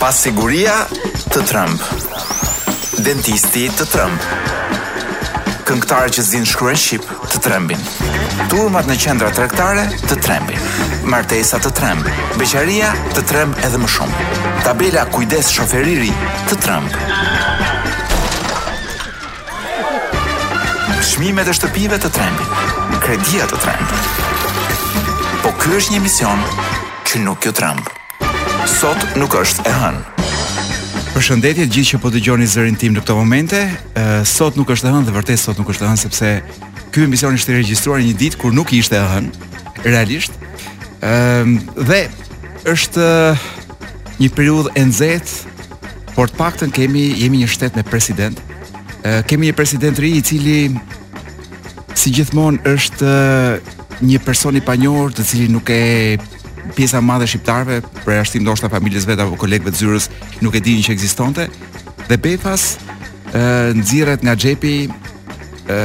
Pasiguria të tremb. Dentisti të tremb. Këngëtarët që s'dinë shkruajn shqip të trembin. Turmat në qendra tregtare të trembin. Martesa të tremb. Beqaria të tremb edhe më shumë. Tabela kujdes shofer i ri të tremb. Çmimet e shtëpive të trembin, kredia të tremb. Po ky është një emision që nuk ju tremb. Sot nuk është e hënë. Përshëndetje gjithë që po dëgjoni zërin tim në këto momente. Sot nuk është e hënë dhe vërtet sot nuk është e hënë sepse ky emision është i regjistruar një ditë kur nuk ishte e hënë realisht. Ëm dhe është një periudhë e nxehtë, por të paktën kemi jemi një shtet me president. Ë kemi një president të ri i cili si gjithmonë është një person i panjohur, të cilin nuk e pjesa e madhe e shqiptarëve, përjashtim ndoshta familjes vet apo kolegëve të zyrës, nuk e dinin që ekzistonte. Dhe befas ë nxirret nga xhepi ë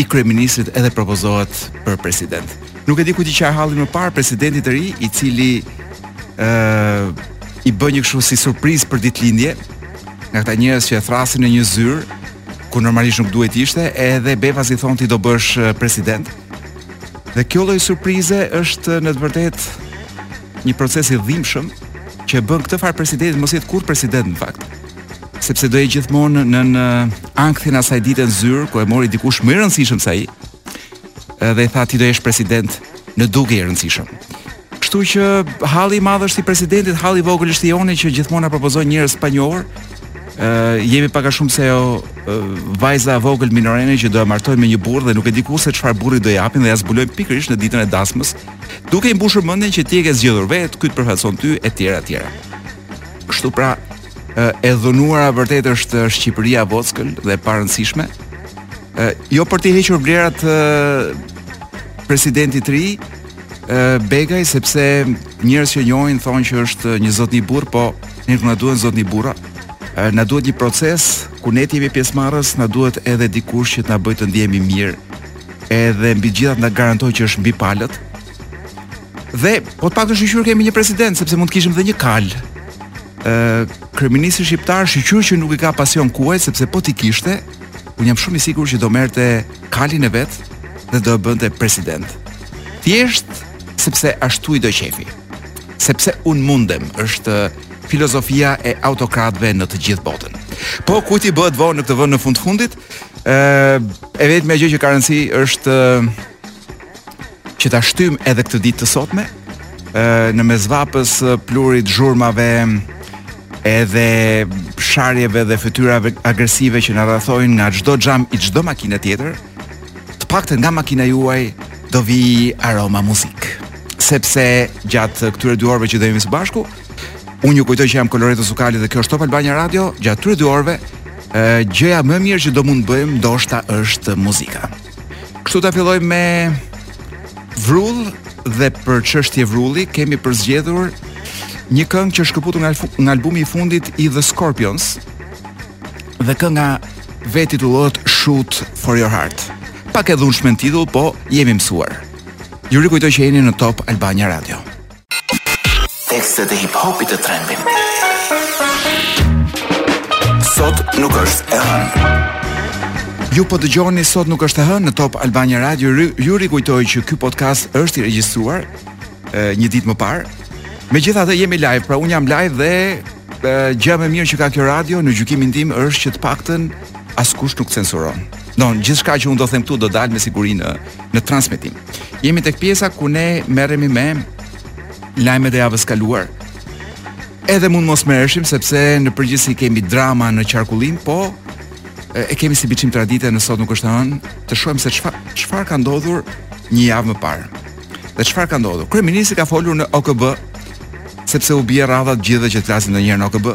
i kryeministrit edhe propozohet për president. Nuk e di kujt t'i qaj hallin më parë presidentit të ri, i cili ë uh, i bëjnë një kështu si surprizë për ditëlindje nga këta njerëz që e thrasin në një zyrë ku normalisht nuk duhet ishte, edhe befas i thon ti do bësh president. Dhe kjo lloj surprize është në të vërtetë një proces i dhimbshëm që e bën këtë far presidenti mos jetë kurrë president në fakt sepse do jetë gjithmonë në, nën ankthin e asaj dite në zyrë, ku e mori dikush më i rëndësishëm se ai, Edhe i tha ti do jesh president në dukje i rëndësishëm. Kështu që halli i madh është i presidentit, halli i vogël është i joni që gjithmonë na propozojnë njerëz të panjohur. Ë jemi pak a shumë si ajo vajza e vogël minorene që do e martojnë me një burrë dhe nuk e di kurrë se çfarë burri do e japin dhe ia zbulojnë pikërisht në ditën e dasmës, duke i mbushur mendjen që ti e ke zgjedhur vetë, ky të përfaqëson ty etj etj. Kështu pra, e dhunuara e vërtetë është Shqipëria e vockël dhe e parëndësishme. Ë jo për t'i hequr vlerat presidentit të ri, ë Begaj sepse njerëz që e njohin thonë që është një zotni burrë, po ne nuk na duhen zotni burra. Ë na duhet një proces ku ne të jemi pjesëmarrës, na duhet edhe dikush që të na bëjë të ndihemi mirë. Edhe mbi të gjitha të na garantojë që është mbi palët. Dhe po të paktën shyqyr kemi një president sepse mund të kishim edhe një kal. Ë kryeministri shqiptar shyqyr që nuk i ka pasion kuajt sepse po t'i kishte, un jam shumë i sigurt që do merrte kalin e vet dhe do e bënte president. Thjesht sepse ashtu i do qefi. Sepse un mundem është filozofia e autokratëve në të gjithë botën. Po kujt i bëhet vonë në këtë vend në fund fundit? Ë e vetmja gjë që ka rëndësi është që ta shtym edhe këtë ditë të sotme në mes vapës, pluhurit zhurmave edhe sharjeve dhe fytyrave agresive që na rrethojnë nga çdo xham i çdo makine tjetër, të paktën nga makina juaj do vi aroma muzik. Sepse gjatë këtyre dy orëve që do jemi së bashku, unë ju kujtoj që jam Koloreto Cukali dhe kjo është Top Albania Radio, gjatë këtyre dy orëve, gjëja më e mirë që do mund të bëjmë ndoshta është muzika. Kështu ta fillojmë me vrull dhe për çështje vrulli kemi përzgjedhur një këngë që është shkëputur nga, nga albumi i fundit i The Scorpions dhe kënga vetë titullohet Shoot for Your Heart. Pak e dhunshme në titull, po jemi mësuar. Ju rikujtoj që jeni në Top Albania Radio. Tekstet e hip hopit të trembin Sot nuk është e hënë Ju po dëgjoni sot nuk është e hënë në Top Albania Radio. Ju rikujtoj që ky podcast është i regjistruar një ditë më parë. Megjithatë jemi live, pra un jam live dhe gjëja më e mirë që ka kjo radio në gjykimin tim është që të paktën askush nuk censuron. Domethënë, gjithçka që un do them këtu do dalë me siguri në në transmetim. Jemi tek pjesa ku ne merremi me lajmet e javës së kaluar. Edhe mund mos merreshim sepse në përgjithësi kemi drama në qarkullim, po e kemi si biçim tradite në sot nuk është e hënë, të shohim se çfarë çfarë ka ndodhur një javë më parë. Dhe çfarë ka ndodhur? Kryeministri ka folur në OKB sepse u bie radha të gjithëve që të flasin ndonjëherë në OKB.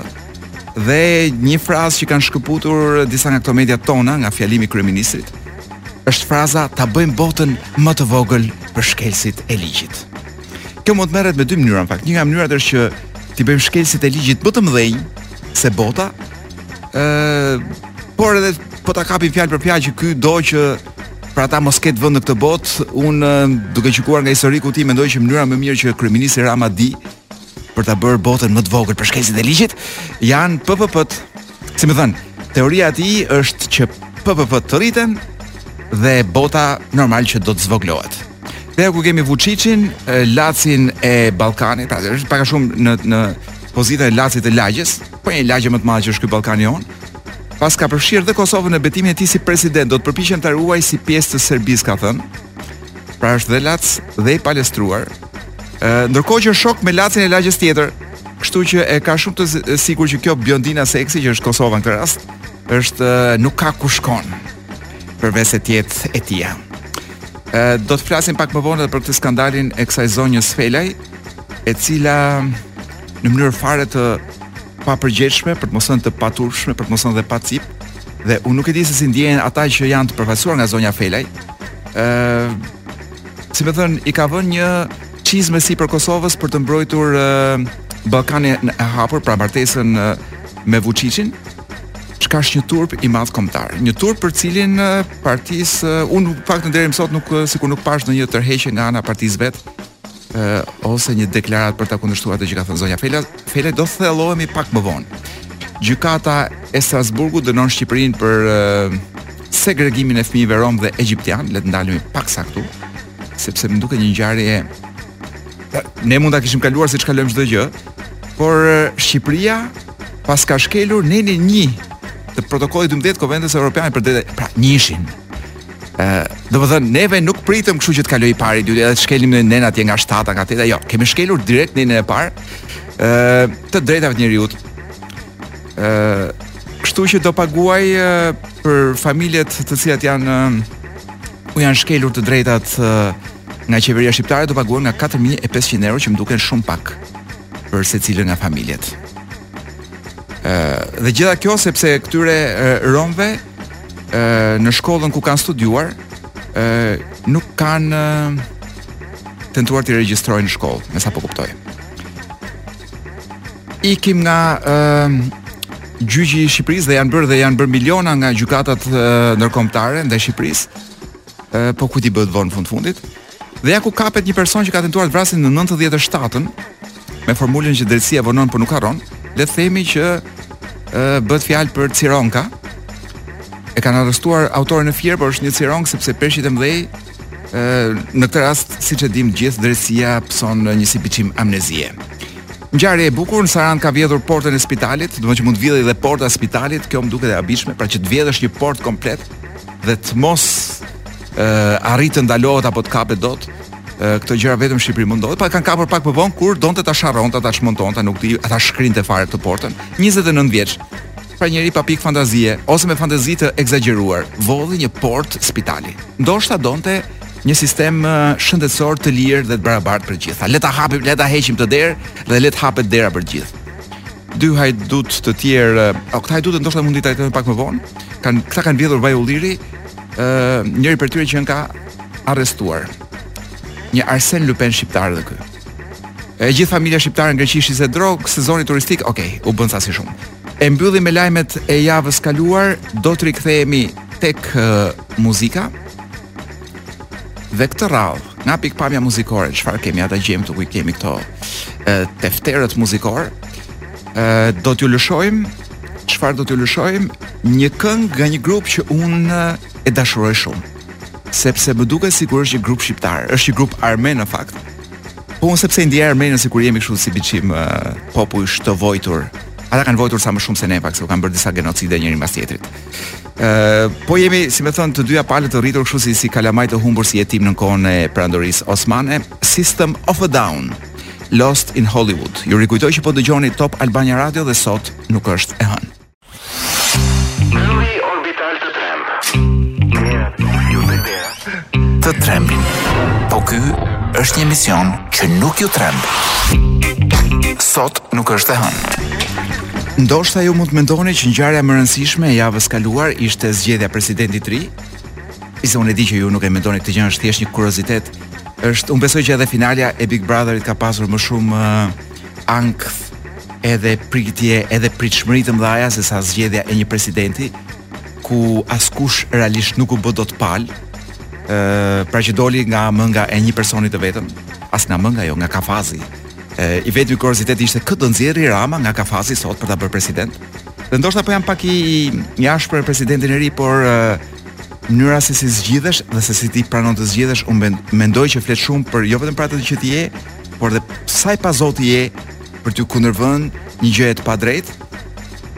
Dhe një frazë që kanë shkëputur disa nga këto media tona nga fjalimi i kryeministrit, është fraza ta bëjmë botën më të vogël për shkelësit e ligjit. Kjo mund të merret me dy mënyra, në fakt. Një nga mënyrat është që t'i bëjmë shkelësit e ligjit më të mëdhenj se bota. ë por edhe po ta kapim fjalë për fjalë që ky do që për ata mos ketë vend në këtë botë, un duke gjykuar nga historiku i tij mendoj që mënyra më mirë që kryeministri Rama di për ta bërë botën më të vogël për shkelësit e ligjit janë PPP-t, Si me thënë, teoria e tij është që PPP-t të rriten dhe bota normal që do të zvoglohet. Dhe ku kemi Vuçiçin, Lacin e Ballkanit, pra është pak a shumë në në pozitën e Lacit të lagjes, po një lagje më të madhe që është ky Ballkani jonë. Pas ka përfshirë dhe Kosovën në betimin e tij si president, do të përpiqem ta ruaj si pjesë të Serbisë, ka thënë. Pra është dhe lac dhe i palestruar. Ë ndërkohë që është shok me lacin e lagjes tjetër, kështu që e ka shumë të sigurt që kjo biondina seksi që është Kosova në këtë rast, është nuk ka ku shkon përveçse të jetë e tija. Ë do të flasim pak më vonë edhe për këtë skandalin e kësaj zonjës Felaj, e cila në mënyrë fare të papërgjegjshme, për të mos thënë të paturpshme, për të mos thënë dhe pa cipë. Dhe unë nuk e di se si ndjehen ata që janë të përfaqësuar nga zonja Felaj, ë uh, si me thënë i ka vënë një çizmë sipër Kosovës për të mbrojtur uh, Ballkanin e hapur pra martesën uh, me Vuçiçin çka është një turp i madh kombëtar. Një turp për të cilin partisë unë të paktën deri më sot nuk sikur nuk pashë ndonjë tërheqje nga ana e partisë vetë. ose një deklaratë për ta kundërshtuar atë që ka thënë zonja Felaj, Felaj do të thellohemi pak më vonë. Gjykata e Strasburgut dënon Shqipërinë për uh, segregimin e fëmijëve romë dhe egjiptianë, le të ndalemi paksa këtu, sepse më duket një ngjarje ne mund ta kishim kaluar siç kalojmë çdo gjë, por Shqipëria paska shkelur nenin një të protokollit 12 të Konventës Europiane për drejtë, pra njëshin. Ë, domethënë neve nuk pritëm kështu që të kalojë i pari, i dyti, edhe të shkelim nenet atje nga 7-a, nga 8-a. Jo, kemi shkelur direkt nenin e parë. Ë, të drejtave të njeriut. Ë, kështu që do paguajë e, për familjet të cilat janë u janë shkelur të drejtat e, nga qeveria shqiptare do paguhen nga 4500 euro që më duken shumë pak për secilën nga familjet. Ë, dhe e gjitha kjo sepse këtyre e, romëve ë në shkollën ku kanë studiuar, ë nuk kanë ë, tentuar t'i regjistrojnë në shkollë, me sa po kuptoj. Ikim nga ë gjyqi i Shqipërisë dhe janë bërë dhe janë bërë miliona nga gjykatat ë, ndërkombëtare ndaj Shqipërisë. Ë po kujt i bëhet vonë fundfundit? Dhe ja ku kapet një person që ka tentuar të vrasë në 97-ën me formulën që drejtësia vonon por nuk harron, le të themi që ë bëhet fjalë për cironka. E kanë arrestuar autorin në Fier, por është një cironkë sepse peshqit e mëdhej ë në këtë rast siç e dimë të gjithë drejtësia pëson një si biçim amnezie. Ngjarje e bukur, në Sarandë kanë vjedhur portën e spitalit, do të thotë që mund të vidhej dhe porta e spitalit, kjo më duket e habitshme, pra që të vjedhësh një portë komplet dhe të mos arrijë të ndalohet apo të kapet dot këto gjëra vetëm në Shqipëri mund të ndodhin, po e kanë kapur pak më vonë kur donte ta sharronte, ta çmontonte, nuk di, a ta shkrinte fare atë portën. 29 vjeç. Pra njeri pa pikë fantazie ose me fantazi të ekzagjeruar, vodhi një portë spitali. Ndoshta donte një sistem shëndetësor të lirë dhe të barabartë për të gjithë. Le ta hapim, le ta heqim atë derë dhe le të hapet dera për të gjithë. Dy hajdutë të tjerë, o këta hajdutë ndoshta mund t'i trajtojmë pak më vonë. Kanë këta kanë vjedhur vaj ulliri, ë njëri prej tyre që ka arrestuar. Një Arsen Lupin shqiptar dhe ky. I gjithë familja shqiptare në Greqi shiste drogë, sezoni turistik, ok, u bënë ca si shumë. E mbyllim me lajmet e javës së kaluar, do të rikthehemi tek uh, muzika. Dhe këtë radhë, nga pikëpamja muzikore, çfarë kemi t'i gjejmë ku i kemi këto uh, tefterët muzikorë, uh, do t'ju lëshojmë çfarë do t'ju lëshojmë një këngë nga një grup që unë e dashuroj shumë. Sepse më duket sikur është një grup shqiptar, është një grup armen në fakt. Po unë seç i ndiej armenët sikur jemi kështu si biçim uh, popull i vujtur. Ata kanë vujtur ca më shumë se ne pak, se u kanë bërë disa gjenocide njëri mbas tjetrit. Ë, uh, po jemi, si me thënë, të dyja palët të rritur kështu si si kalamaj të humbur si jetimë në kohën e perandorisë osmane, System of a Down. Lost in Hollywood. Ju rikujtoj që po dëgjoni Top Albania Radio dhe sot nuk është e hënë. Të tremb. Po ky është një emision që nuk ju tremb. Sot nuk është e hënë. Ndoshta ju mund të mendoni që ngjarja më e rëndësishme e javës së kaluar ishte zgjedhja e presidentit të ri, edhe pse unë e di që ju nuk e mendoni këtë gjë, është thjesht një kuriozitet është unë besoj që edhe finalja e Big Brotherit ka pasur më shumë uh, ankth edhe pritje edhe pritshmëri të mëdha se sa zgjedhja e një presidenti ku askush realisht nuk u bë dot palë ë uh, pra që doli nga mënga e një personi të vetëm as nga mënga jo nga kafazi uh, i vetmi kuriozitet ishte kë do nxjerri Rama nga kafazi sot për ta bërë president dhe ndoshta po jam pak i i ashpër me presidentin e ri por uh, mënyra se si zgjidhesh dhe se si ti pranon të zgjidhesh, unë mendoj që flet shumë për jo vetëm për atë që ti je, por dhe sa i pazoti je për t'iu kundërvënë një gjëje të padrejtë.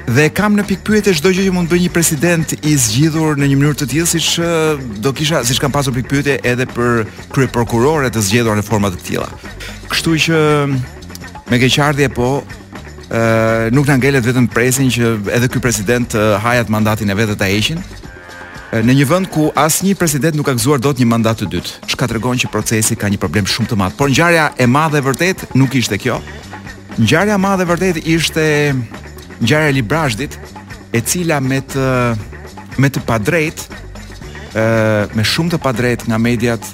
Dhe kam në pikëpyetje çdo gjë që mund të bëjë një president i zgjedhur në një mënyrë të tillë siç do kisha siç kam pasur pikëpyetje edhe për kryeprokurore të zgjedhura në forma të tilla. Kështu që me keqardhje po Ëh, nuk na ngelet vetëm të presim që edhe ky president të hajë atë mandatin e vet e ta heqin. Në një vend ku asnjë president nuk ka gëzuar dot një mandat të dytë, çka tregon që procesi ka një problem shumë të madh. Por ngjarja e madhe e vërtetë nuk ishte kjo. Ngjarja e madhe e vërtetë ishte ngjarja e Librazhdit, e cila me të me të padrejtë, ëh, me shumë të padrejtë nga mediat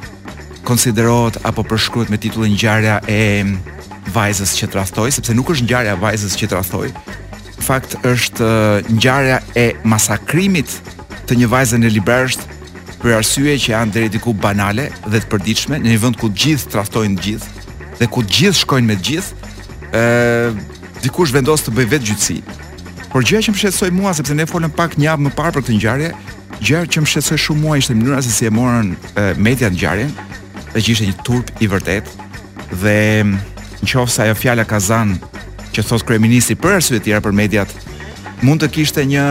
konsiderohet apo përshkruhet me titullin ngjarja e vajzës që tradhtoi, sepse nuk është ngjarja e vajzës që tradhtoi. Në fakt është ngjarja e masakrimit të një vajze në Librazhd për arsye që janë deri diku banale dhe të përditshme në një vend ku të gjithë tradhtojnë të gjithë dhe ku të gjithë shkojnë me të gjithë, ë dikush vendos të bëjë vetëgjyqësi. Por gjëja që më shqetësoi mua sepse ne folëm pak një javë më parë për këtë ngjarje, Gjëja që më shqetësoi shumë mua ishte mënyra se si e morën mediat ngjarjen, dhe që ishte një turp i vërtetë dhe në qoftë se ajo fjala kazan që thotë kryeministri për arsye të tjera për mediat mund të kishte një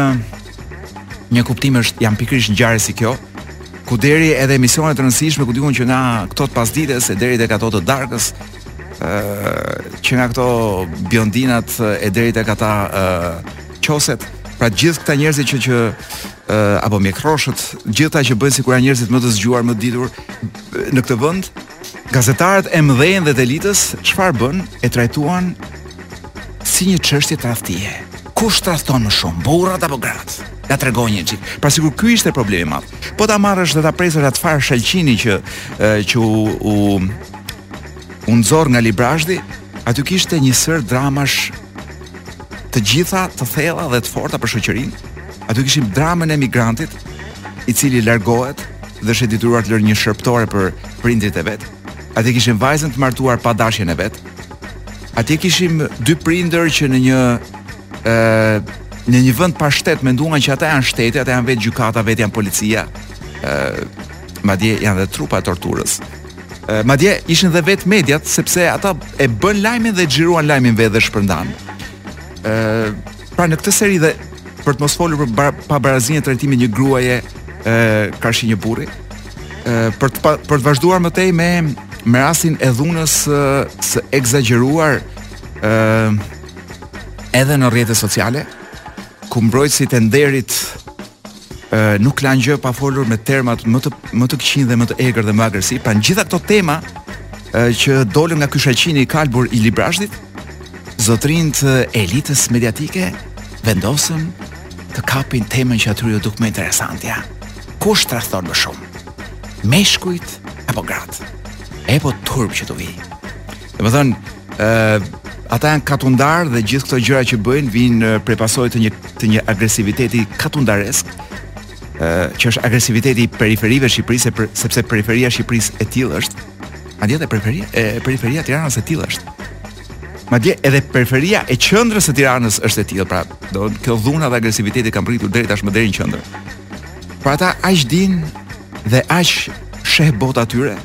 një kuptim është janë pikërisht ngjarje si kjo ku deri edhe emisione të rëndësishme ku di unë që nga këto të pasdites e deri tek ato të darkës ë që nga këto biondinat e deri tek ata ë qoset, pra gjithë këta njerëzit që që uh, apo mjekrroshët, gjithë ata që bëjnë sikur janë njerëzit më të zgjuar, më të ditur në këtë vend, gazetarët e mëdhenj dhe të elitës çfarë bënë? E trajtuan si një çështje tradhtie. Kush tradhton më shumë, burrat apo gratë? Ja tregon një çik. Pra sikur ky ishte problemi i madh. Po ta marrësh dhe ta presësh atë farë shalqini që që u u u nxor nga Librazhdi, aty kishte një sërë dramash të gjitha të thella dhe të forta për shoqërinë. Aty kishim dramën e emigrantit, i cili largohet dhe është i detyruar të lërë një shërbëtore për prindërit e vet. Aty kishim vajzën të martuar pa dashjen e vet. Aty kishim dy prindër që në një ë në një vend pa shtet menduan që ata janë shteti, ata janë vetë gjykata, vetë janë policia. ë Madje janë dhe trupa e torturës. Madje ishin dhe vetë mediat sepse ata e bënë lajmin dhe e xhiruan lajmin vetë dhe shpërndanë. Ë pra në këtë seri dhe për të mos folur për bar, pabarazinë e trajtimit një gruaje ë karshi një burri. Ë për të pa, për të vazhduar më tej me me rastin e dhunës së, së ekzagjeruar ë edhe në rrjetet sociale ku mbrojtësit e nderit nuk lanë gjë pa folur me termat më të më të këqinj dhe më të egër dhe më agresivë. Pra gjitha këto tema e, që dolën nga ky shalqini i kalbur i Librazhdit, zotërinjtë e elitës mediatike vendosën të kapin temën që atyre iu duk më interesantja. Kush tradhton më shumë? Meshkujt apo gratë? Epo turp që t'u vijë. Domethënë, ë uh, ata janë katundarë dhe gjithë këto gjëra që bëjnë vijnë prej pasojë të një të një agresiviteti katundaresk, ë uh, që është agresiviteti i periferive të Shqipërisë, per, sepse periferia e Shqipërisë e tillë është. Madje edhe periferia e periferia e Tiranës e tillë është. Madje edhe periferia e qendrës së Tiranës është e tillë, pra dhe kjo dhuna dhe agresiviteti ka mbërritur deri tashmë deri në qendër. Pra ata aq dinë dhe aq sheh bota e tyre,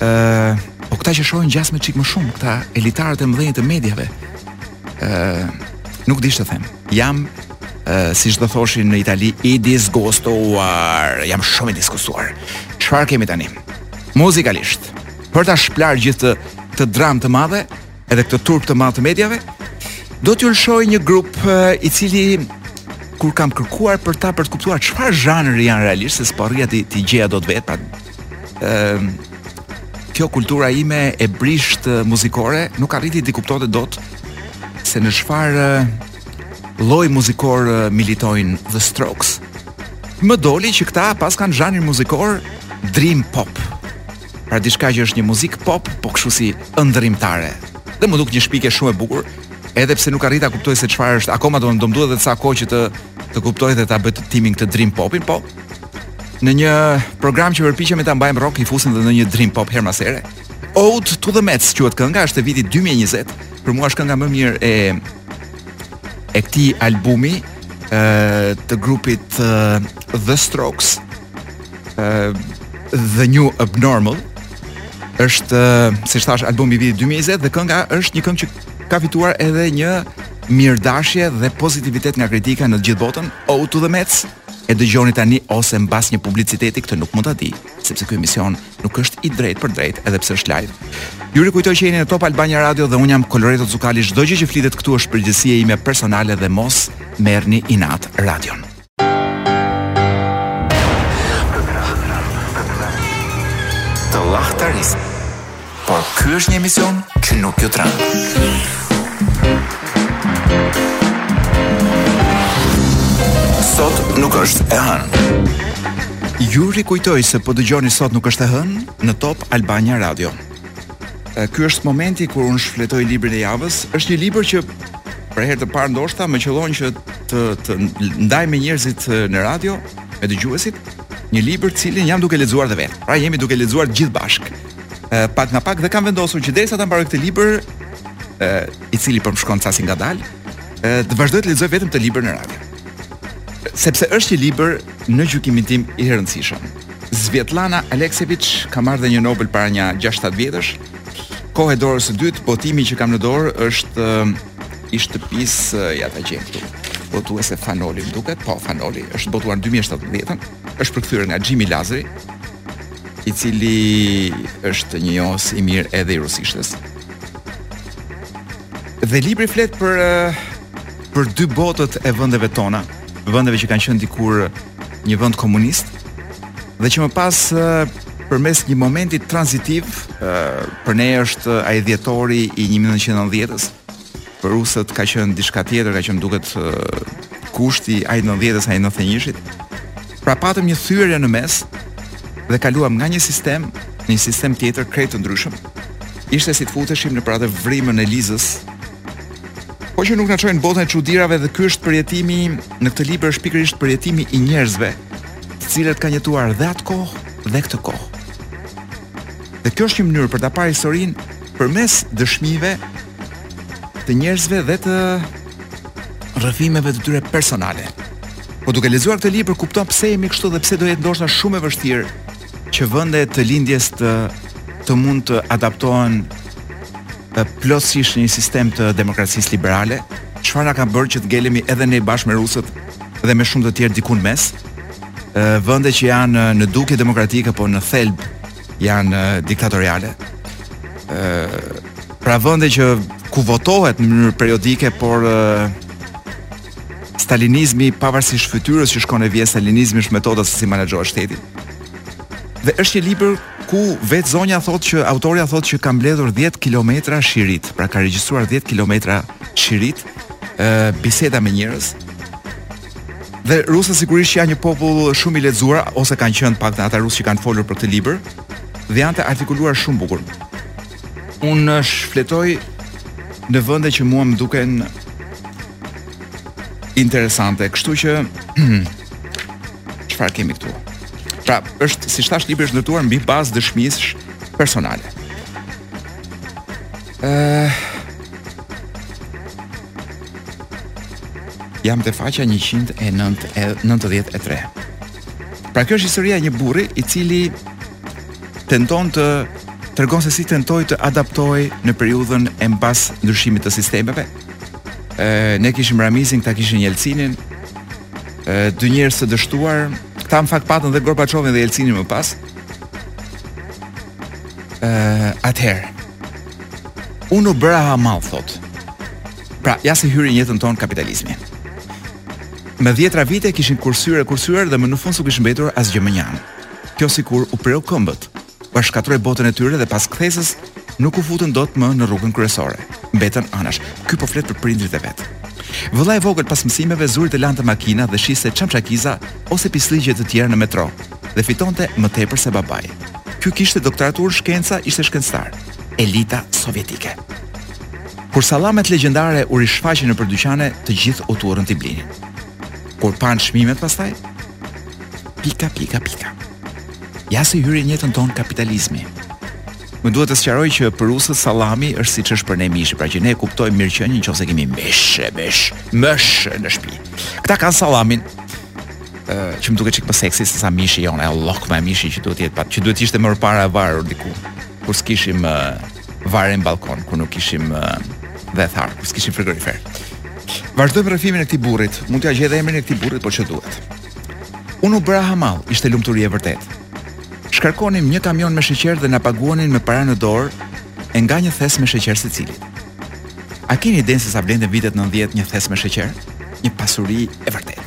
Ë, po këta që shohin gjasme çik më shumë, këta elitarët e mëdhenj të mediave. Ë, nuk di ç'të them. Jam Uh, siç do thoshin në Itali, i disgustuar, jam shumë i disgustuar. Çfarë kemi tani? Muzikalisht, për ta shplarë gjithë të, këtë dramë të madhe, edhe këtë turp të madh të mediave, do t'ju lëshoj një grup i cili kur kam kërkuar për ta për të kuptuar çfarë zhanri janë realisht, se s'po arrija t'i t'i gjeja dot vetë. Pra, ëm kjo kultura ime e brishtë muzikore nuk arriti të kuptonte dot se në çfarë lloji muzikor militojnë The Strokes. Më doli që këta paskan zhanrin muzikor Dream Pop. Pra diçka që është një muzikë pop, po kështu si ëndrrimtare. Dhe më duk një shpikje shumë e bukur, edhe pse nuk arrita ta kuptoj se çfarë është, akoma do të më duhet edhe ca kohë që të ta kuptoj dhe ta bëj timin këtë dream popin, po në një program që përpiqemi ta mbajmë rock i fusim edhe ndonjë dream pop herë mas here. Ode to the Mets quhet kënga, është e vitit 2020. Për mua është kënga më mirë e e këtij albumi e, të grupit e, The Strokes uh, The New Abnormal është uh, siç thashë albumi i vitit 2020 dhe kënga është një këngë që ka fituar edhe një mirëdashje dhe pozitivitet nga kritika në gjithë botën. Ode to the Mets e dëgjoni tani ose mbas një publiciteti këtë nuk mund ta di, sepse ky emision nuk është i drejtpërdrejtë edhe pse është live. Ju rikujtoj që jeni në Top Albania Radio dhe unë jam Koloreto Cukali, çdo gjë që flitet këtu është përgjegjësia ime personale dhe mos merrni inat radion. Të llahtaris Por ky është një emision që nuk ju tremb. Sot nuk është e hënë. Ju rikujtoj se po dëgjoni sot nuk është e hënë në Top Albania Radio. Ky është momenti kur unë shfletoj librin e javës. Është një libër që për herë të parë ndoshta më qëllon që të ta ndaj me njerëzit në radio, me dëgjuesit, një libër të cilin jam duke e lexuar dhe vetë. Pra jemi duke e lexuar gjithë bashkë. Pak nga pak dhe kam vendosur që derisa ta mbaroj këtë libër, i cili po më shkon ca si ngadalë, të vazhdoj të lexoj vetëm këtë libër në radio. Sepse është një libër në gjykimin tim i rëndësishëm. Svetlana Aleksieviç ka marrë dhe një Nobel para nja 6-7 vjetësh. Kohë e dorës së dytë, botimi që kam në dorë është i shtëpisë ja ta gjej këtu. Botuese Fan Noli, më duket, po Fan Noli, është botuar në 2017-ën, është përkthyer nga Xhimi Lazri, i cili është një njohës i mirë edhe i rusishtes. Dhe libri flet për për dy botët e vendeve tona, vendeve që kanë qenë dikur një vend komunist dhe që më pas përmes një momenti tranzitiv për ne është ai dhjetori i 1990-s për rusët ka qenë diçka tjetër ka qenë duket gushti ai 90-s ai 91-shit pra patëm një thyerje në mes dhe kaluam nga një sistem në një sistem tjetër krejt të ndryshëm ishte si të futeshim nëpër atë vrimën e Lizës Po që nuk na çoi në botën e çudirave dhe ky është përjetimi në këtë libër është pikërisht përjetimi i njerëzve, të cilët kanë jetuar dhe atë kohë dhe këtë kohë. Dhe kjo është një mënyrë për ta parë historinë përmes dëshmive të njerëzve dhe të rrëfimeve të tyre personale. Po duke lexuar këtë libër kupton pse jemi kështu dhe pse do jetë ndoshta shumë e vështirë që vende të lindjes të të mund të adaptohen plotësisht në një sistem të demokracisë liberale, çfarë na ka bërë që të ngelemi edhe ne bashkë me rusët dhe me shumë të tjerë diku në mes. Vende që janë në dukje demokratike po në thelb janë diktatoriale. Pra vende që ku votohet në mënyrë periodike, por Stalinizmi pavarësisht fytyrës që shkon e vjen stalinizmi është metoda se si menaxhohet shteti. Dhe është një libër ku vetë zonja thotë që autorja thotë që ka mbledhur 10 kilometra shirit, pra ka regjistruar 10 kilometra shirit, ë biseda me njerëz. Dhe rusët sigurisht janë një popull shumë i lexuar ose kanë qenë të paktën ata rusë që kanë folur për këtë libër dhe janë të artikuluar shumë bukur. Unë shfletoj në vende që mua më duken interesante, kështu që çfarë kemi këtu? Pra, është siç thashë libri është ndërtuar mbi bazë dëshmish personale. Ëh. Uh, jam te faqja 193. Pra kjo është historia e një burri i cili tenton të tregon se si tentoi të adaptohej në periudhën e mbas ndryshimit të sistemeve. Ë ne kishim Ramizin, këta kishin Jelcinin. Ë dy njerëz të dështuar, këta në fakt patën dhe Gorbaçovin dhe Jelcinin më pas. Ë atëherë unë u bëra hamall thotë. Pra, ja si hyri në jetën tonë kapitalizmi. Me dhjetra vite kishin kursyer e kursyer dhe më në fund s'u kish mbetur asgjë mënjanë. Kjo sikur u preu këmbët. Ua shkatërroi botën e tyre dhe pas kthesës nuk u futën dot më në rrugën kryesore. Mbetën anash. Ky po flet për prindërit e vet. Vëlla i vogël pas mësimeve zuri të lante makina dhe shiste çamçakiza ose pisllëqe të tjera në metro dhe fitonte më tepër se babai. Ky kishte doktoraturë në shkenca, ishte shkencëtar. Elita sovjetike. Kur sallamet legjendare u rishfaqën nëpër dyqane, të gjithë u turrën t'i blinin. Kur panë çmimet pastaj, pika pika pika. Ja si hyri në jetën tonë kapitalizmi. Më duhet të sqaroj që për rusët sallami është siç është për ne mishi, pra që ne kuptojmë mirëqenien nëse kemi mish, mish, mish në shtëpi. Këta kanë sallamin, që më duket çik më seksi se sa mishi jonë, ajo llokmë mishi që duhet të jetë, që duhet të ishte më parë e varur diku. Kur s'kishim varur në balkon kur nuk kishim uh, dhe tharë, kur s'kishim frigorifer. Vazhdojmë rrëfimin e këtij burrit. Mund t'ia gjej emrin e këtij burrit po qe duhet. Unë u bëra hamall, ishte lumturi e vërtetë. Shkarkonim një kamion me sheqer dhe na paguanin me para në dorë e nga një thes me sheqer secilit. A keni idenë se sa vlente vitet 90 një thes me sheqer? Një pasuri e vërtetë.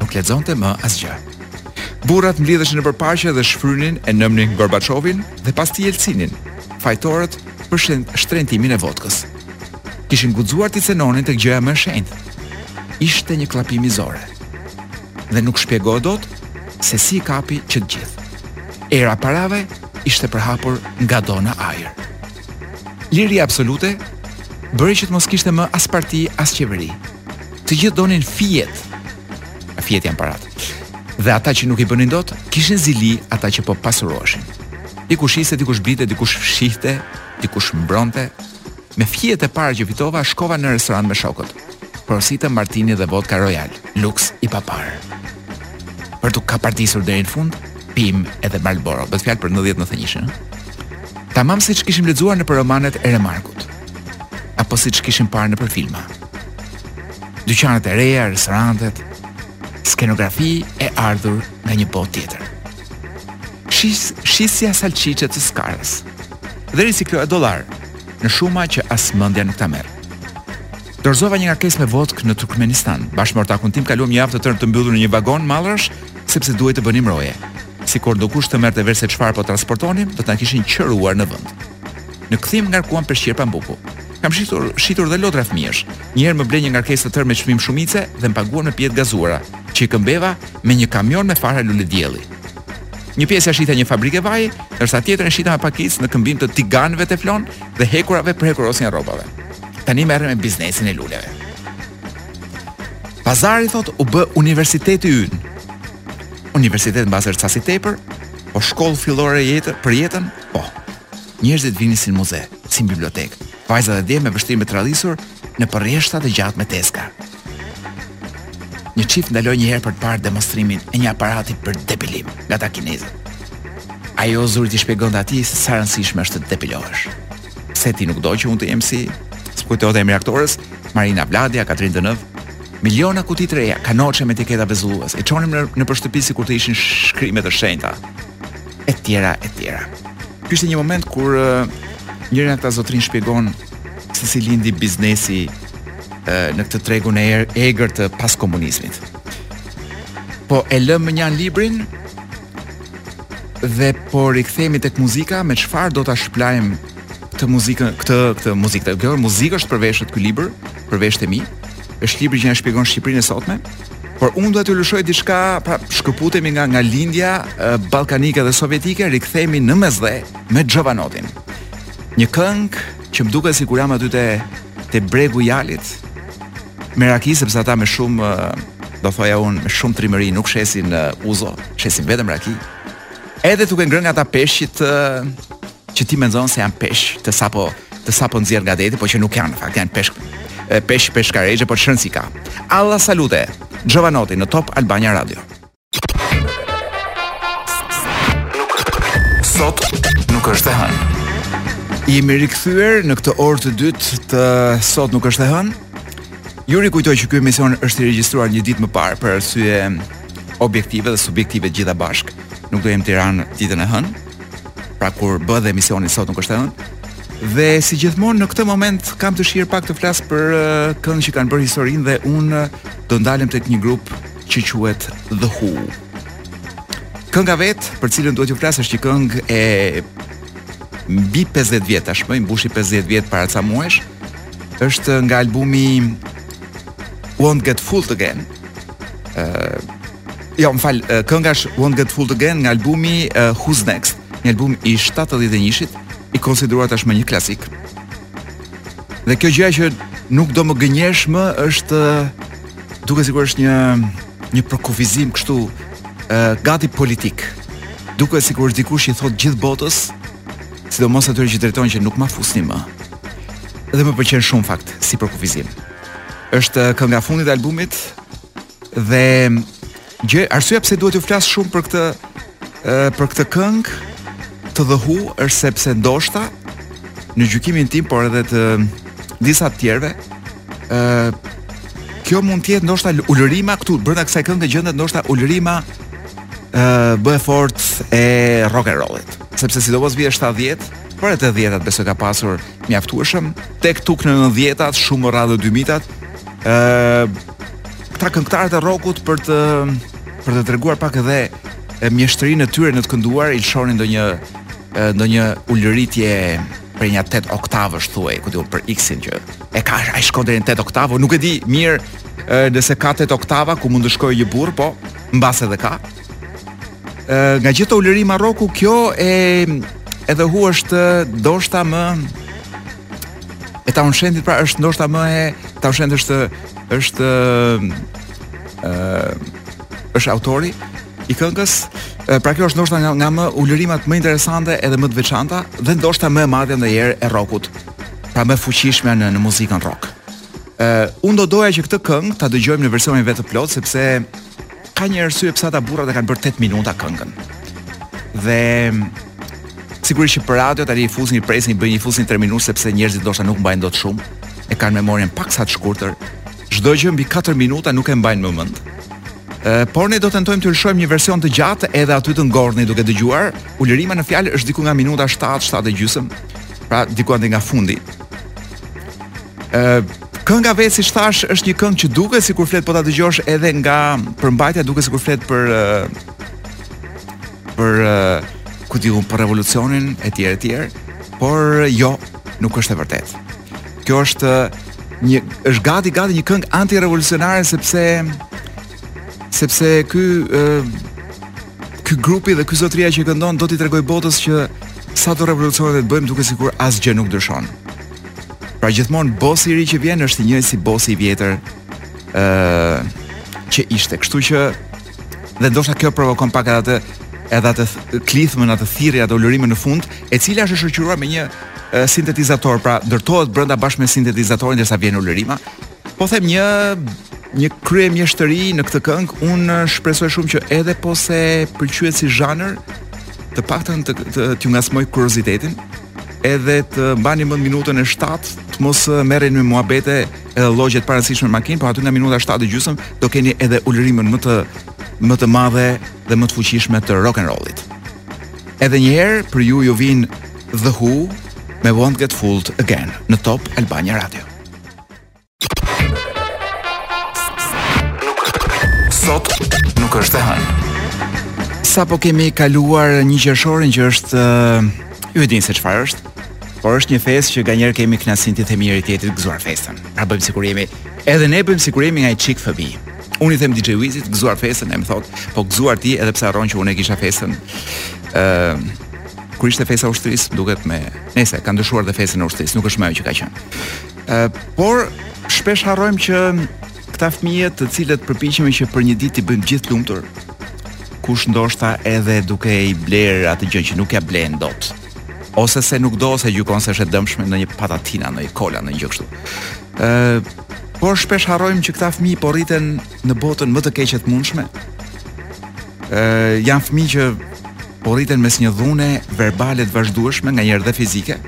nuk lexonte më asgjë. Burrat mblidheshin nëpër parqe dhe shfrynin e nëmnin Gorbaçovin dhe pas tij Jelcinin, fajtorët për shtrenjtimin e votkës. Kishin guxuar t'i cenonin tek gjëja më e shenjtë. Ishte një kllapi mizore. Dhe nuk shpjegohet dot se si i kapi që të gjithë. Era e parave ishte përhapur ngado në ajër. Liria absolute bëri që të mos kishte më as parti, as qeveri. Të gjithë donin fijet. A fijet janë parat. Dhe ata që nuk i bënin dot, kishin zili ata që po pasuroheshin. Dikush shiste, dikush blinte, dikush fshihte, dikush mbronte. Me fijet e para që fitova, shkova në restorant me shokët. Porosita Martini dhe vodka Royal, luks i paparë. Për t'u kapardisur deri në fund, pimë edhe Marlboro. Bëhet fjalë për 91-shin. Tamam siç kishim lexuar nëpër romanet e Remarkut apo siç kishim parë nëpër filma. Dyqanet e reja, restorantet, skenografi e ardhur nga një botë tjetër. Shis, shisja salçiçe të skarës dhe ricikloja dollarë në shuma që as mendja nuk ta merr. Dorëzova një ngarkesë me vodkë në Turkmenistan. Bashkë me ortakun tim kaluam një javë të tërë të mbyllur në një vagon mallrash, sepse duhej të bënim roje. Sikur ndokush të merrte vesh se çfarë po transportonim, do të na kishin qëruar në vend. Në kthim ngarkuam peshqirë pambuku. Kam shitur, shitur dhe lodra fëmijësh. Një herë më blenë një ngarkesë të tërë me çmim shumice dhe më paguan me pije të gazuara, që i këmbeva me një kamion me fara luledielli. Një pjesë ia shita një fabrike vaji, ndërsa tjetrën e shita me pakicë në këmbim të tiganëve teflon dhe hekurave për hekurosjen e rrobave. Tani merrem me biznesin e luleve. Pazari thotë u bë universiteti ynë. Universitet mbase ca si tepër, po shkollë fillore jetë për jetën, po. Njerëzit vinin si në muze, si në bibliotekë. Vajza dhe djem me vështrim të trallisur nëpër rreshta të gjatë me tezga. Një çift ndaloi një herë për të parë demonstrimin e një aparati për depilim nga ata kinezët. Ajo zuri t'i shpjegonte atij se sa e rëndësishme është të depilohesh. Pse ti nuk do që unë të jem si s'po e kujtoj dot emrin e aktores, Marina Vladi, a, Katrin Dënëv, miliona kuti të reja, kanoçe me etiketa vezulluese, i çonim në, nëpër shtëpi sikur të ishin shkrime të shenjta, e tjera, e tjera. Ky është një moment kur uh, njëri nga këta zotërinj shpjegon se si lindi biznesi uh, në këtë tregun e er, egrë të pas komunizmit. Po e lëmë mënjanë librin, Dhe po rikthehemi tek muzika, me çfarë do ta shplajmë këtë muzikën, këtë këtë muzikë? Kjo muzikë është për veshët ky libër, për veshët e mi. Është libri që na shpjegon Shqipërinë e sotme. Por unë do t'ju lëshoj diçka, pra shkëputemi nga nga lindja e, ballkanike dhe sovjetike, rikthehemi në Mesdhe me Jovanotin. Një këngë që më duket sikur jam aty te te bregu i Jalit, Me raki sepse ata me shumë do thoja unë me shumë trimëri nuk shesin uh, uzo, shesin vetëm raki. Edhe duke ngrënë nga ata peshqit uh, që ti mendon se janë peshq, të sapo të sapo nxjerrë nga deti, por që nuk janë, në fakt janë peshk peshk peshkarexhë, por ç'rëndësi ka. Alla salute. Jovanotti në Top Albania Radio. Sot nuk është e hënë. Jemi rikthyer në këtë orë të dytë të sot nuk është e hënë. Ju rikujtoj që ky emision është i regjistruar një ditë më parë për arsye objektive dhe subjektive gjitha bashkë. Nuk do jem në Tiranë ditën e hënë. Pra kur bëhet dhe emisioni sot nuk është e hënë. Dhe si gjithmonë në këtë moment kam dëshirë pak të flas për uh, këngë që kanë bërë historinë dhe unë uh, do ndalem tek një grup që quhet The Who. Kënga vetë, për cilën dua t'ju flas është një këngë e mbi 50 vjet tashmë, i mbushi 50 vjet para ca muajsh. Është nga albumi Won't Get Fooled Again. Ë uh, Jo, më fal, kënga është Won't Get Fooled Again nga albumi uh, Who's Next, një album i 71-shit, i konsideruar tashmë një klasik. Dhe kjo gjëja që nuk do më gënjesh më është uh, duket sikur është një një përkufizim kështu ë gati politik. Duket sikur është dikush i thotë gjithë botës, sidomos atyre që drejtojnë që nuk ma fusni më. Dhe më pëlqen shumë në fakt si përkufizim. Është kënga e fundit e albumit dhe Gjë, arsyeja pse dua t'ju flas shumë për këtë për këtë këngë të The Who është sepse ndoshta në gjykimin tim, por edhe të disa të tjerëve, ë kjo mund të jetë ndoshta ulërima këtu brenda kësaj kënge gjendet ndoshta ulërima ë më e fortë e rock and rollit, sepse sidomos vitet 70, por edhe 80-at besoj ka pasur mjaftueshëm, tek-tuk në 90-at, shumë rrallë 2000-at, ë këta këngëtarët e rrokut për të për të treguar pak edhe mjeshtërinë e tyre në të kënduar, i lëshonin ndonjë ndonjë ulëritje prej nja 8 oktavësh thuaj, ku di unë për X-in që e ka ai shkon deri në 8 oktavë, nuk e di mirë nëse ka 8 oktava ku mund të shkojë një burrë, po mbase edhe ka. nga gjithë ato ulërima rroku kjo e The Who është ndoshta më e ta unshendit pra është ndoshta më e ta unshendit është është ë është autori i këngës pra kjo është ndoshta nga, nga më ulërimat më interesante edhe më të veçanta dhe ndoshta më e madhja ndonjëherë e rockut pra më e fuqishme në në muzikën rock. Ë uh, unë do doja që këtë këngë ta dëgjojmë në versionin e vet të plotë sepse ka një arsye pse ata burrat e kanë bërë 8 minuta këngën. Dhe sigurisht që për radio tani i fusin, i presin, i bëjnë i fusin 3 minuta sepse njerëzit ndoshta nuk mbajnë dot shumë. E kanë memorien paksa të shkurtër. Çdo gjë mbi 4 minuta nuk e mbajnë më mend. Ë, por ne do tentojmë të lëshojmë një version të gjatë edhe aty të ngordhni duke dëgjuar. Ulërima në fjalë është diku nga minuta 7, 7 e gjysmë. Pra diku andej nga fundi. Kënga vetë siç thashë është një këngë që duket sikur flet po ta dëgjosh edhe nga përmbajtja duket sikur flet për për ku di unë për revolucionin etj etj. Por jo, nuk është e vërtetë. Kjo është një është gati gati një këngë antirevolucionare sepse Sepse ky ë ky grupi dhe ky zotria që këndon do t'i tregojë botës që sado revolucione të bëjmë duket sikur asgjë nuk ndryshon. Pra gjithmonë bosi i ri që vjen është i njëjtë si bosi i vjetër ë që ishte. Kështu që dhe ndoshta kjo provokon pak edhe atë edhe atë klithmën, atë thirrje, atë ulërimën në fund, e cila është shoqëruar me një sintetizator, pra ndërtohet brenda bashkë me sintetizatorin derisa vjen ulërima, Po them një një kryemjeshtëri në këtë këngë, unë shpresoj shumë që edhe po s'e pëlqyet si zhanër, të paktën të të t'ju ngacmojë kuriozitetin, edhe të mbani mend minutën e 7, të mos merreni me muhabete edhe llogje të parëndësishme në makinë, por aty nga minuta 7 e gjysëm do keni edhe ulërimën më të më të madhe dhe më të fuqishme të rock and rollit. Edhe një herë për ju ju vijnë The Who me Won't Get Fooled Again në Top Albania Radio. Sot nuk është e hënë. Sapo kemi kaluar një qershorin që është ju e dini se çfarë është? Por është një festë që nganjëherë kemi kënaqësinë të themi njëri-tjetrit gëzuar festën. Pra bëjmë sikur jemi edhe ne bëjmë sikur jemi nga një çik fëmijë. Unë i them DJ Wizit gëzuar festën e më thotë, po gëzuar ti edhe pse harron që unë e kisha festën. Ë uh, kur ishte festa e ushtrisë, duket më, se e kanë ndryshuar dhe festën e ushtrisë, nuk është më ajo që ka qenë. Ë, por shpesh harrojmë që këta fëmijë të cilët përpiqemi që për një ditë t'i bëjmë gjithë të lumtur, kush ndoshta edhe duke i blerë atë gjë që nuk ja blen dot ose se nuk do ose gjykon se është e dëmshme një patatina, një kola, një gjë kështu. Ë, por shpesh harrojmë që këta fëmijë po rriten në botën më të keqe të mundshme. Ë, janë fëmijë që po rriten mes një dhune verbale të vazhdueshme, nganjëherë dhe fizike.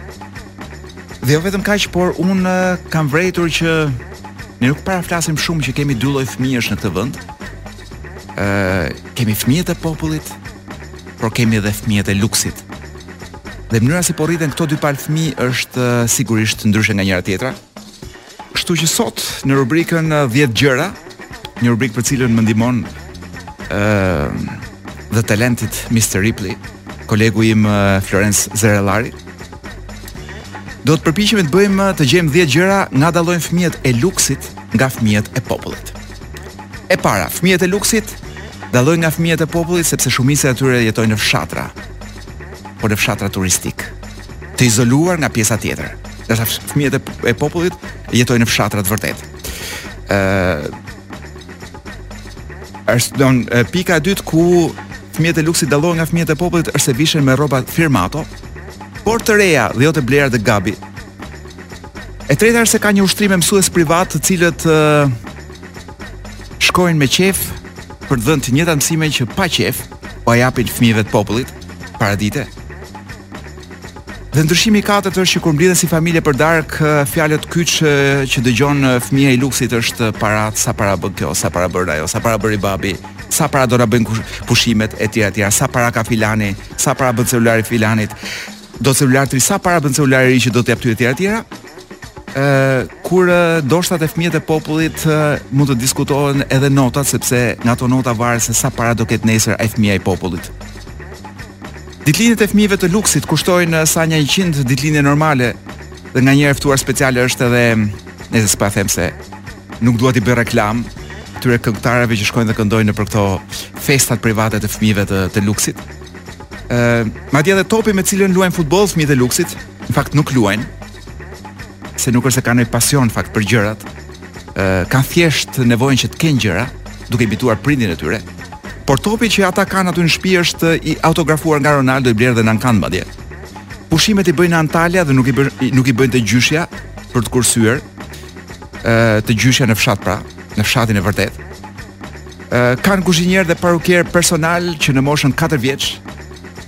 Dhe jo vetëm kaq, por unë kam vërejtur që ne nuk para flasim shumë që kemi dy lloj fëmijësh në këtë vend. Ë, kemi fëmijët e popullit, por kemi edhe fëmijët e luksit. Dhe mënyra si po rriten këto dy palë fëmijë është sigurisht ndryshe nga njëra tjetra. Kështu që sot në rubrikën 10 gjëra, një rubrikë për cilën më ndihmon ë dhe talentit Mr. Ripley, kolegu im Florenc Zerellari. Do të përpiqemi të bëjmë të gjejmë 10 gjëra nga dallojnë fëmijët e luksit nga fëmijët e popullit. E para, fëmijët e luksit dallojnë nga fëmijët e popullit sepse shumica e tyre jetojnë në fshatra, por në fshatra turistikë, të izoluar nga pjesa tjetër. Ndërsa fëmijët e, e popullit jetojnë në fshatra të vërtetë. Ëh është dhe pika e dytë ku fëmijët e luksit dallohen nga fëmijët e popullit është se vishen me rroba firmato, por të reja dhe jo të blera te gabi. E treta është se ka një ushtri me mësues privatë të cilët uh, shkojnë me qejf për të dhënë të njëjtat mësime që pa qejf ua japin fëmijëve të popullit paradite. Dhe ndryshimi i katërt është që kur mblidhen si familje për darkë, fjalët kyç që dëgjon fëmija i luksit është para, sa para bën kjo, sa para bën ajo, sa para bëri babi, sa para do na bëjnë pushimet e tjera tjera, sa para ka filani, sa para bën celulari i filanit, do celular të ri, sa para bën celulari që do të jap ty e tjera tjera. ku ndoshta te fëmijët e popullit mund të diskutohen edhe notat sepse nga ato nota varet se sa para do ketë nesër ai fëmija i popullit. Ditëlindjet e fëmijëve të luksit kushtojnë sa një 100 ditëlindje normale dhe nga një e ftuar speciale është edhe ne s'e po them se nuk dua të bëj reklamë këtyre këngëtarëve që shkojnë dhe këndojnë nëpër këto festat private të fëmijëve të të luksit. Ë, madje edhe topi me cilin luajnë futboll fëmijët e luksit, në fakt nuk luajnë se nuk është se kanë pasion në fakt për gjërat, ë kanë thjesht nevojën që të kenë gjëra, duke imituar prindin e tyre. Por topi që ata kanë aty në shtëpi është i autografuar nga Ronaldo i blerë dhe në ankand madje. Pushimet i bëjnë në Antalya dhe nuk i bëjnë nuk i bëjnë te gjyshja për të kursyer. ë te gjyshja në fshat pra, në fshatin e vërtetë. ë kanë kuzhinier dhe parukier personal që në moshën 4 vjeç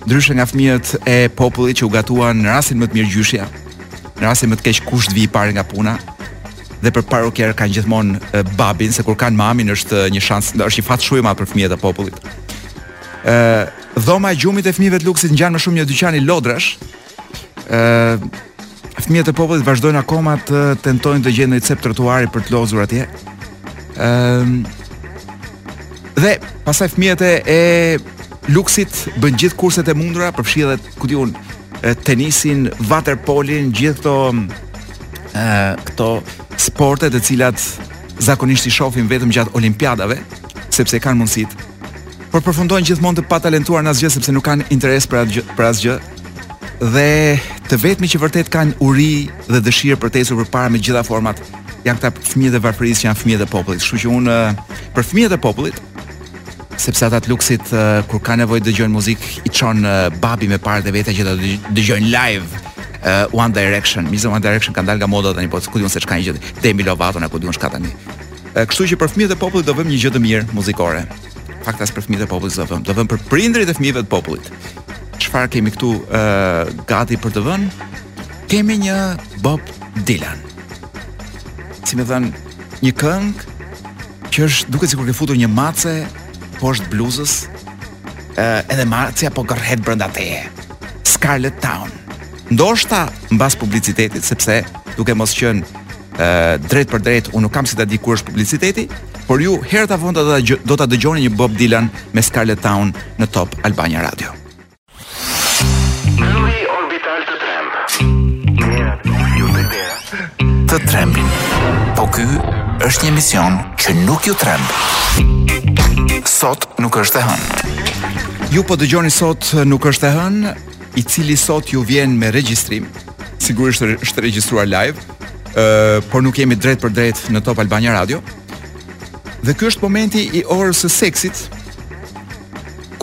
Ndryshe nga fëmijët e popullit që u gatuan në rastin më të mirë gjyshja, në rastin më të keq kush të vijë i pari nga puna, dhe për parukier kanë gjithmonë babin se kur kanë mamin është një shans, është një fat shumë i madh për fëmijët e popullit. Ë, dhoma e gjumit e fëmijëve të luksit ngjan më shumë një dyqani lodrash ë fëmijët e popullit vazhdojnë akoma të tentojnë të gjejnë një cep trotuari për të lozur atje. Ëm ehm, dhe pastaj fëmijët e luksit bëjnë gjithë kurset e mundura, përfshirë ku di unë tenisin, waterpolin, gjithë këto ë këto sporte të cilat zakonisht i shohim vetëm gjatë olimpiadave, sepse kanë mundësitë por përfundojnë gjithmonë të patalentuar në asgjë sepse nuk kanë interes për asgjë, për asgjë. Dhe të vetmit që vërtet kanë uri dhe dëshirë për të ecur përpara me gjitha format janë këta fëmijët e varfërisë që janë fëmijët e popullit. Kështu që unë për fëmijët e popullit sepse ata të luksit kur kanë nevojë të dëgjojnë muzikë i çon babi me paret e veta që ta dëgjojnë live uh, One Direction, megjithëse One Direction kanë dalë nga moda tani, po ku di unë se ç'ka, një gjë. Demi Lovato a ku di unë ç'ka tani. Kështu që për fëmijët e popullit do vëmë një gjë të mirë muzikore. Në fakt as për fëmijët e popullit do vëmë, do vëmë për prindërit e fëmijëve të popullit. Çfarë kemi këtu ë uh, gati për të vënë? Kemi një Bob Dylan. Si me thënë, një këngë që duket sikur ke futur një mace poshtë bluzës, ë uh, edhe macja po gërhet brenda teje. Scarlet Town. Ndoshta mbas publicitetit sepse duke mos qenë drejtpërdrejt, unë nuk kam si ta di kur është publiciteti, por ju herët a vonë do ta dëgjoni një Bob Dylan me Scarlet Town në Top Albania Radio. Luri orbital të tremb. Të tremb. Po ky është një mision që nuk ju tremb. Sot nuk është e hënë. Ju po dëgjoni sot nuk është e hënë, i cili sot ju vjen me regjistrim. Sigurisht është regjistruar live, ë uh, por nuk jemi drejtpërdrejt në Top Albania Radio. Dhe ky është momenti i orës së seksit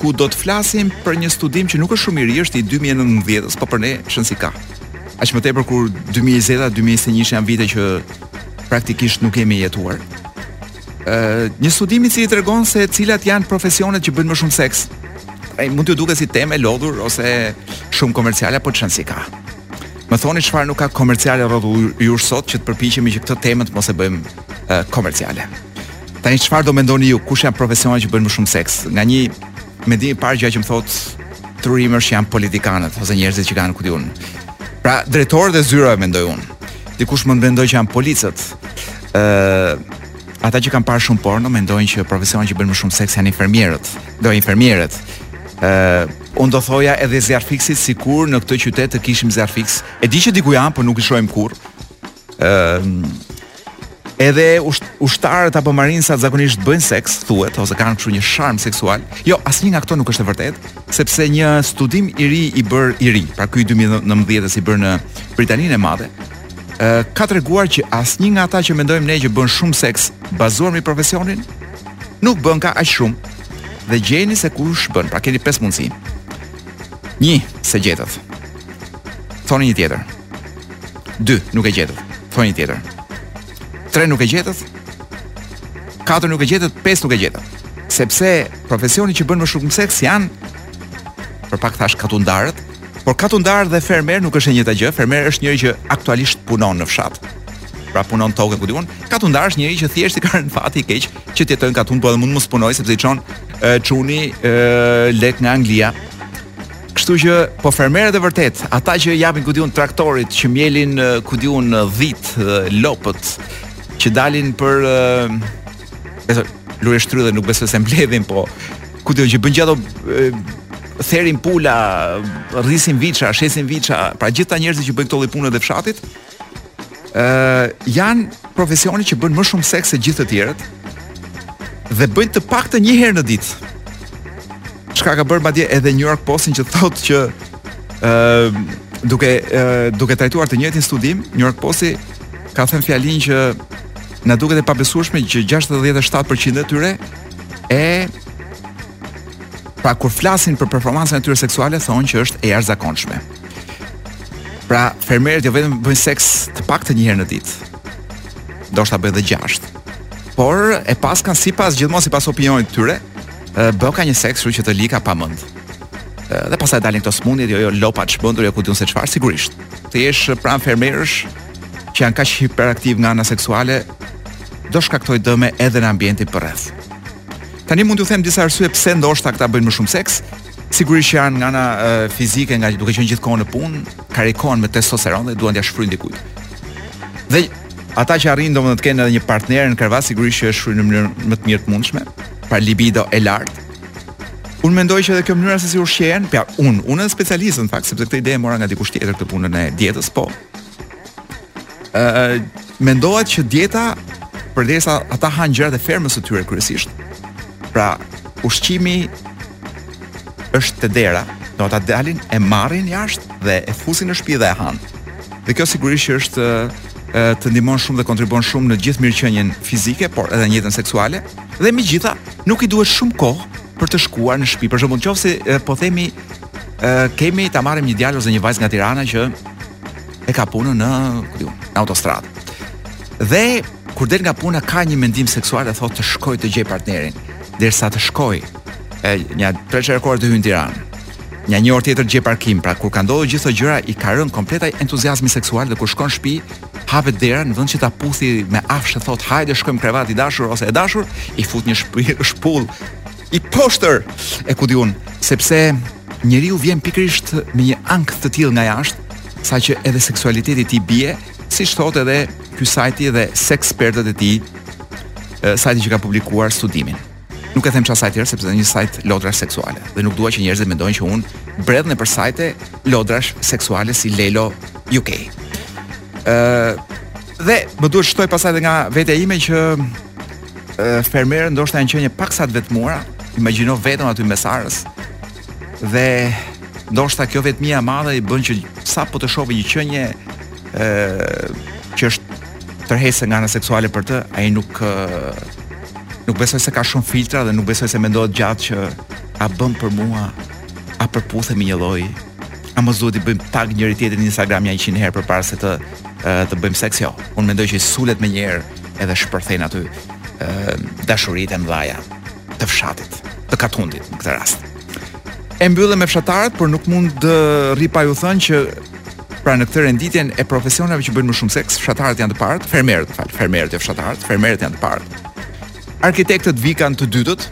ku do të flasim për një studim që nuk është shumë i ri, është i 2019-s, po për ne ç'rëndësi ka. Aq më tepër kur 2020-a, 2021 janë vite që praktikisht nuk i kemi jetuar. Ë, një studim i cili tregon se cilat janë profesionet që bëjnë më shumë seks. Ai mund t'ju duket si temë e lodhur ose shumë komerciale, po ç'rëndësi ka. Më thoni çfarë nuk ka komerciale rrotull jush sot që të përpiqemi që këtë temë të mos e bëjmë e, komerciale. Tani çfarë do mendoni ju, kush janë profesionet që bëjnë më shumë seks? Ngaqë mendimi i parë, gjë që më thotë truri im është që janë politikanët ose njerëzit që kanë ku di unë. Pra drejtorët e zyrave mendoj unë. Dikush mund të mendojë që janë policët. ë ata që kanë parë shumë porno mendojnë që profesionet që bëjnë më shumë seks janë infermierët, do infermierët. ë uh, Unë do thoja edhe zjarrfikësit sikur në këtë qytet të kishim zjarrfikës. E di që diku janë, por nuk i shohim kurrë. ë uh, Edhe usht, ushtarët apo marinsat zakonisht bëjnë seks, thuhet, ose kanë kështu një sharm seksual. Jo, asnjë nga këto nuk është e vërtetë, sepse një studim i ri i bërë i ri, pra ky 2019 i bërë në Britaninë e Madhe, ë ka treguar që asnjë nga ata që mendojmë ne që bën shumë seks bazuar mbi profesionin nuk bën ka aq shumë dhe gjejeni se kush bën, pra keni pesë mundësi. Një, s'e gjetët. Thoni një tjetër. Dy, nuk e gjetët. Thoni një tjetër. Tre nuk e gjetët. Katër nuk e gjetët, pesë nuk e gjetët. Sepse profesioni që bën më shumë seks janë për pak thashë katundarët, Por katundar dhe fermer nuk është e njëjta gjë. Fermer është njeri që aktualisht punon në fshat. Pra punon tokën ku di unë. Katundar është njeri që thjesht i ka rënë fati i keq që të jetojë në katund, po edhe mund të mos punojë sepse i çon çuni lekë nga Anglia. Kështu që po fermerët e vërtetë, ata që i japin ku di unë traktorit, që mjelin ku di unë dhitë, lopët, që dalin për Besoj, luleshtrydhe nuk besoj se mbledhin, po ku di unë që bëjnë djathë, therin pula, rrisin viça, shesin viça, pra gjithë ata njerëzit që bëjnë këto lloj punë të fshatit, ë uh, janë profesioni që bën më shumë seks se gjithë të tjerët dhe bëjnë të paktën një herë në ditë. Çka ka bërë madje edhe New York Postin të thotë që ë uh, duke uh, duke trajtuar të njëjtin studim, New York Posti ka thënë fjalinë që na duket e pabesueshme që 67 për qind e tyre e pra kur flasin për performancën e tyre seksuale thonë që është e jashtëzakonshme. Pra fermerët jo vetëm bëjnë seks të paktën një herë në ditë. Ndoshta bëjnë edhe gjashtë. Por e paskan sipas gjithmonë sipas opinionit të tyre, bëka një seks kështu që të lëka pa mend. Dhe pastaj dalin këto sëmundjet, jo jo lopa e çmendur, jo ku di unë se çfarë sigurisht. Të jesh pranë fermerësh, që janë kaq hiperaktivë nga ana seksuale do shkaktojë dëme edhe në ambientin përreth. Tani mund t'ju them disa arsye pse ndoshta këta bëjnë më shumë seks. Sigurisht që janë nga ana fizike, nga duke qenë gjithë kohën në punë, karikohen me testosteron dhe duan ta shfryjnë dikujt. Dhe ata që arrijnë domethënë të kenë edhe një partner në krevat sigurisht që e shfryjnë në mënyrën më të mirë të mundshme, pra libido e lartë. Unë mendoj që edhe kjo mënyra se si ushqehen, pra unë, unë edhe specialistët në fakt, sepse këtë ide e mora nga dikush tjetër këtë punën e dietës, po Ëh, mendohet që dieta përderisa ata hanë gjërat e fermës së tyre kryesisht. Pra, ushqimi është te dera, domethënë dalin e marrin jashtë dhe e fusin në shtëpi dhe e hanë. Dhe kjo sigurisht që është të ndihmon shumë dhe kontribuon shumë në gjithë mirëqenien fizike, por edhe në jetën seksuale. Dhe megjithatë, nuk i duhet shumë kohë për të shkuar në shtëpi. Për shembull, nëse po themi uh, kemi ta marrim një djalë ose një vajzë nga Tirana që e ka punën në, ku di unë, në autostradë. Dhe kur del nga puna ka një mendim seksual e thotë të shkoj të gjej partnerin, derisa të shkojë do një tre çerek orë të hyjë në Tiranë. Një një orë tjetër të gjejë parkim, pra kur ka ndodhur gjithë këto gjëra i ka rënë komplet ai entuziazmi seksual dhe kur shkon në shtëpi, hapet dera në vend që ta puthi me afsh e t'i thotë hajde shkojmë krevat i dashur ose e dashur, i fut një shpullë I poshtër, e ku di unë, sepse njeriu vjen pikërisht me një ankth të tillë nga jashtë, saqë edhe seksualiteti i tij bie, siç thotë edhe ky sajti dhe sekspertët e tij, sajti që ka publikuar studimin. Nuk e them çfarë sajti është sepse është një sajt lodrash seksuale dhe nuk dua që njerëzit mendojnë që unë bredh nëpër sajte lodrash seksuale si Lelo UK. Ë dhe më duhet shtoj pastaj edhe nga vetja ime që fermerët ndoshta janë qenie paksa të vetmuara, imagjino vetëm aty mes arës. Dhe ndoshta kjo vetmia e madhe i bën që sapo të shohë një qenie ë që është tërheqëse nga ana seksuale për të, ai nuk nuk besoj se ka shumë filtra dhe nuk besoj se mendohet gjatë që a bën për mua a përputhemi njëlloj a mos duhet t'i bëjmë tag njëri-tjetrit në Instagram nja 100 herë përpara se të të bëjmë seks jo. Unë mendoj që i sulet menjëherë edhe shpërthejnë aty dashuritë e mdhaja të fshatit, të katundit në këtë rast. E mbyllëm me fshatarët, por nuk mund të rri pa ju thënë që pra në këtë renditjen e profesioneve që bëjnë më shumë seks, fshatarët janë të parët, fermerët, fal, fermerët e jo fshatarët, fermerët janë të parët. Arkitektët vikan të dytët,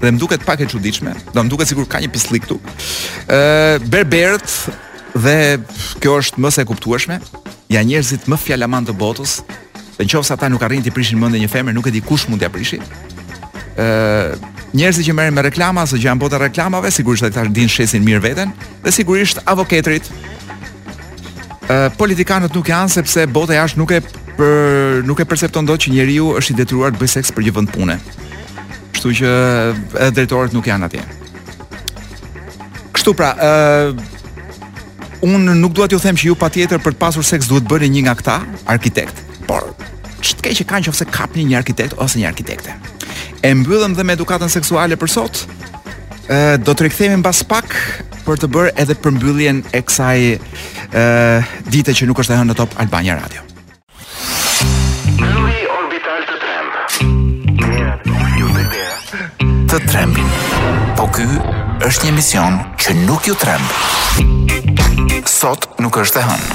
dhe më duket pak e çuditshme, do më duket sikur ka një pisllik këtu. Ë berberët dhe kjo është më se kuptueshme, janë njerëzit më fjalamanë të botës, Në qoftë se ata nuk arrijnë t'i prishin mendjen një femre, nuk e di kush mund t'ia prishi. Ëh, njerëzit që merren me reklama, ose që janë në botën e reklamave, sigurisht dhe ata dinë ta shesin mirë veten dhe sigurisht avoketërit. Ë politikanët nuk janë sepse bota jashtë nuk e për nuk e percepton dot që njeriu është i detyruar të bëjë seks për një vend pune. Kështu që edhe drejtorët nuk janë atje. Kështu pra, ë Unë nuk dua t'ju them që ju patjetër për të pasur seks duhet të bëni një nga këta, arkitekt. Por ç'të keq që ka në qoftë se kapni një arkitekt ose një arkitekte. E mbyllëm dhe me edukatën seksuale për sot. Ë do të rikthehemi mbas pak për të bërë edhe përmbylljen e kësaj ë dite që nuk është e hënë në Top Albania Radio. Të trembin. Po ky është një emision që nuk ju tremb. Sot nuk është e hënë.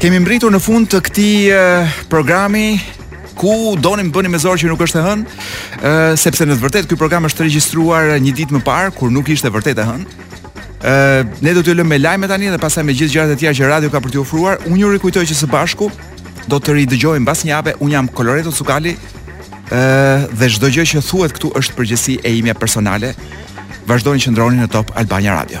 Kemi mbritur në fund të këtij eh, programi ku donim të bënim me zor që nuk është e hënë, sepse në të vërtetë ky program është regjistruar një ditë më parë kur nuk ishte vërtet e hënë. Ë, uh, ne do t'ju lëmë me lajme tani dhe pastaj me gjithë gjërat e tjera që radio ka për t'ju ofruar. Unë ju rikujtoj që së bashku do të ridëgjohemi mbas një jave. Unë jam Koloreto Cukali. Ë, uh, dhe çdo gjë që thuhet këtu është përgjegjësi e imja personale. Vazhdoni të qëndroni në Top Albania Radio.